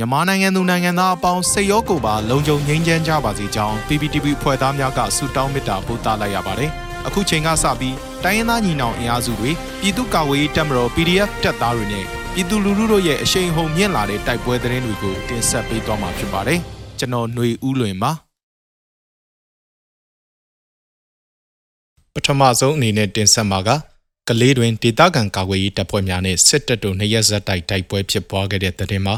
မြန်မာနိုင်ငံသူနိုင်ငံသားအပေါင်းစိတ်ရောကိုယ်ပါလုံခြုံငြိမ်းချမ်းကြပါစေကြောင်း PPTV ဖွဲ့သားများကဆုတောင်းမေတ္တာပို့သလိုက်ရပါတယ်။အခုချိန်ကစပြီးတိုင်းရင်းသားညီနောင်အင်အားစုတွေပြည်သူ့ကာကွယ်ရေးတပ်မတော် PDF တပ်သားတွေနဲ့ပြည်သူလူထုတို့ရဲ့အရှိန်ဟုန်မြင့်လာတဲ့တိုက်ပွဲသတင်းတွေကိုတင်ဆက်ပေးသွားမှာဖြစ်ပါတယ်။ကျွန်တော်ຫນွေဦးလွင်ပါပထမဆုံးအနေနဲ့တင်ဆက်မှာကကလေးတွင်ဒေသခံကာကွယ်ရေးတပ်ဖွဲ့များနဲ့စစ်တပ်တို့နှစ်ရက်ဇက်တိုက်တိုက်ပွဲဖြစ်ပွားခဲ့တဲ့တဲ့တင်မှာ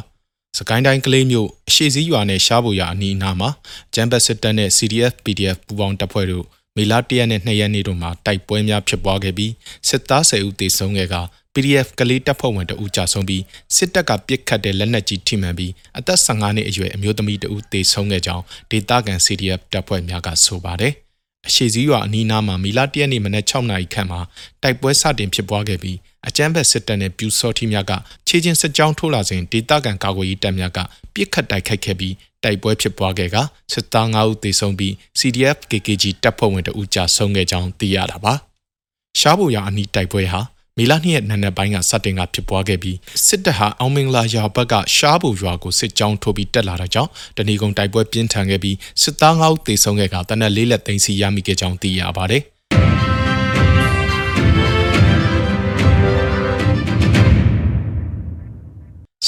စကိုင်းတိုင်းကလေးမျိုးအရှိစည်းရွာနဲ့ရှားပူရွာအနီးအနားမှာဂျမ်ဘတ်စစ်တပ်နဲ့ CDF PDF ပူးပေါင်းတပ်ဖွဲ့တို့မေလ၁ရက်နဲ့၂ရက်နေ့တို့မှာတိုက်ပွဲများဖြစ်ပွားခဲ့ပြီးစစ်သား၁၀ဦးသေဆုံးခဲ့က PDF ကလေးတပ်ဖွဲ့ဝင်တဦးကြာဆုံးပြီးစစ်တပ်ကပစ်ခတ်တဲ့လက်နက်ကြီးထိမှန်ပြီးအသက်15နှစ်အရွယ်အမျိုးသမီးတဦးသေဆုံးခဲ့ကြောင်းဒေသခံ CDF တပ်ဖွဲ့များကဆိုပါတယ်။ အရှိစည်းရွာအနီးနားမှာမီလာတရက်နေ့မနက်6နာရီခန့်မှာတိုက်ပွဲစတင်ဖြစ်ပွားခဲ့ပြီးအကြမ်းဖက်စစ်တပ်နဲ့ပြူစောထီများကခြေချင်းစစ်ကြောင်းထိုးလာစဉ်ဒေသခံကာကွယ်ရေးတပ်များကပြစ်ခတ်တိုက်ခိုက်ခဲ့ပြီးတိုက်ပွဲဖြစ်ပွားခဲ့ကစစ်သား9ဦးသေဆုံးပြီး CDF KKG တပ်ဖွဲ့ဝင်တဦးကြာဆုံးခဲ့ကြောင်းသိရတာပါ။ရှားဘူရအနီးတိုက်ပွဲဟာ မေလ2ရက်နံနက်ပိုင်းကစတင်ကဖြစ်ပွားခဲ့ပြီးစစ်တပ်ဟာအောင်မင်္ဂလာရွာဘက်ကရှားဘူရွာကိုစစ်ကြောင်းထိုးပြီးတက်လာတာကြောင့်တဏီကုံတိုက်ပွဲပြင်းထန်ခဲ့ပြီးစစ်သား9ဦးသေဆုံးခဲ့ကတနက်လေးလက်သိမ်းစီရမိခဲ့ကြောင်းသိရပါတယ်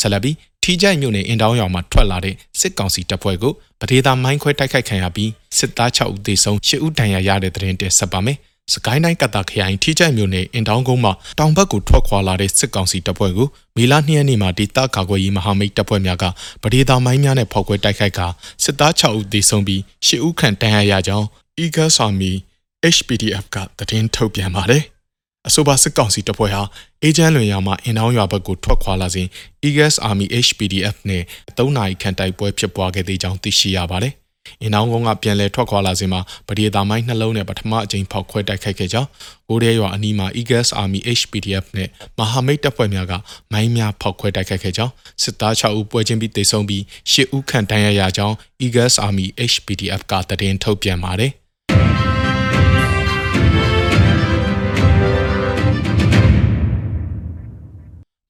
ဆလဘီထီကြိုက်မြို့နယ်အင်တောင်းရွာမှာထွက်လာတဲ့စစ်ကောင်စီတပ်ဖွဲ့ကိုပဒေသာမိုင်းခွဲတိုက်ခိုက်ခံရပြီးစစ်သား6ဦးသေဆုံး10ဦးဒဏ်ရာရတဲ့တဲ့တင်တက်ဆက်ပါမယ်။ စကိုင်းတိုင်းကတာခရိုင်ထိကြိုက်မြို့နယ်အင်တောင်းကုန်းမှာတောင်ဘက်ကိုထွက်ခွာလာတဲ့စစ်ကောင်စီတပ်ဖွဲ့ကိုမေလ2ရက်နေ့မှာဒေသကာကွယ်ရေးမဟာမိတ်တပ်ဖွဲ့များကပဒေသာမိုင်းများနဲ့ဖောက်ခွဲတိုက်ခိုက်ကစစ်သား6ဦးသေဆုံးပြီး10ဦးခန့်တန်းရရကြောင်း Eagle Army HPDF ကသတင်းထုတ်ပြန်ပါတယ်။အဆိုပါစစ်ကောင်စီတပ်ဖွဲ့ဟာအေဂျင့်လွင်ရွာမှာအင်တောင်းရွာဘက်ကိုထွက်ခွာလာစဉ် Eagles Army HPDF နဲ့3နာရီခန့်တိုက်ပွဲဖြစ်ပွားခဲ့သေးကြောင်းသိရှိရပါတယ် အင်းအောင်ကုန်းကပြန်လည်ထွက်ခွာလာစဉ်မှာပဒေသာမိုင်းနှလုံးနဲ့ပထမအကြိမ်ဖောက်ခွဲတိုက်ခိုက်ခဲ့ကြောင်းကိုရဲရွာအနီးမှာ Eagles Army HPDF နဲ့မဟာမိတ်တပ်ဖွဲ့များကမိုင်းများဖောက်ခွဲတိုက်ခိုက်ခဲ့ကြောင်းစစ်သား6ဦးပွဲချင်းပြီးတေဆုံးပြီး10ဦးခန့်ဒဏ်ရာရကြောင်း Eagles Army HPDF ကသတင်းထုတ်ပြန်ပါတယ်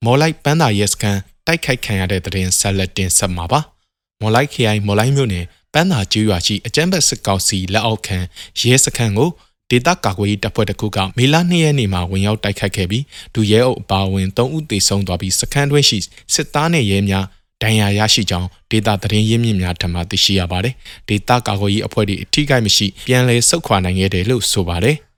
မော်လိုက်ပန်းသာရဲစခန်းတိုက်ခိုက်ခံရတဲ့တဲ့ရင်ဆက်လက်တင်ဆက်မှာပါမော်လိုက်ခရိုင်မော်လိုက်မြို့နယ် ပန်းသာကျွော်ရှိအကြမ်းဖက်စစ်ကောင်စီလက်အောက်ခံရဲစခန်းကိုဒေသကာကွယ်ရေးတပ်ဖွဲ့တစ်ခုကမေလ2ရက်နေ့မှာဝင်ရောက်တိုက်ခိုက်ခဲ့ပြီးဒူရဲအုပ်အပါအဝင်3ဦးသေဆုံးသွားပြီးစခန်းတွင်းရှိစစ်သားနဲ့ရဲများဒဏ်ရာရရှိကြောင်းဒေတာသတင်းရင်းမြစ်များထံမှသိရှိရပါတယ်။ဒေတာကာကွယ်ရေးအဖွဲ့တွေအထိကိမရှိပြန်လည်ဆုတ်ခွာနိုင်ခဲ့တယ်လို့ဆိုပါတယ်။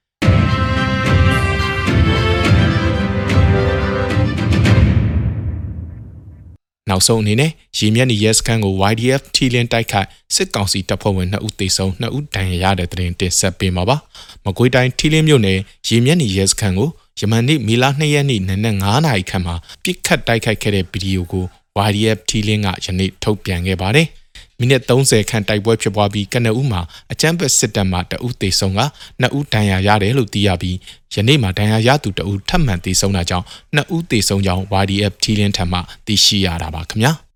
နောက်ဆုံးအနေနဲ့ရေမျက်နှာရဲစခန်းကို YDF ထီလင်းတိုက်ခိုက်စစ်ကောင်စီတပ်ဖွဲ့ဝင်2ဦးသေဆုံး2ဦးဒဏ်ရာရတဲ့တဲ့တင်ဆက်ပေးမှာပါ။မကွေးတိုင်းထီလင်းမြို့နယ်ရေမျက်နှာရဲစခန်းကိုယမန်နေ့မေလ2ရက်နေ့နနက်9နာရီခန့်မှာပြစ်ခတ်တိုက်ခိုက်ခဲ့တဲ့ဗီဒီယိုကို YDF ထီလင်းကယနေ့ထုတ်ပြန်ခဲ့ပါတယ်။မိနစ်30ခန့်တိုက်ပွဲဖြစ်ပွားပြီးကနဦးမှာအကြမ်းဖက်စစ်တပ်မှတအုပ်သေဆုံးကနှစ်ဦးဒဏ်ရာရတယ်လို့သိရပြီး ယနေ့မှာဒဏ်ရာရသူတအုပ်ထပ်မံသေဆုံးတာကြောင့်နှစ်ဦးသေဆုံးကြောင်း YDF ထီလင်းထံမှသိရှိရတာပါခင်ဗျာ။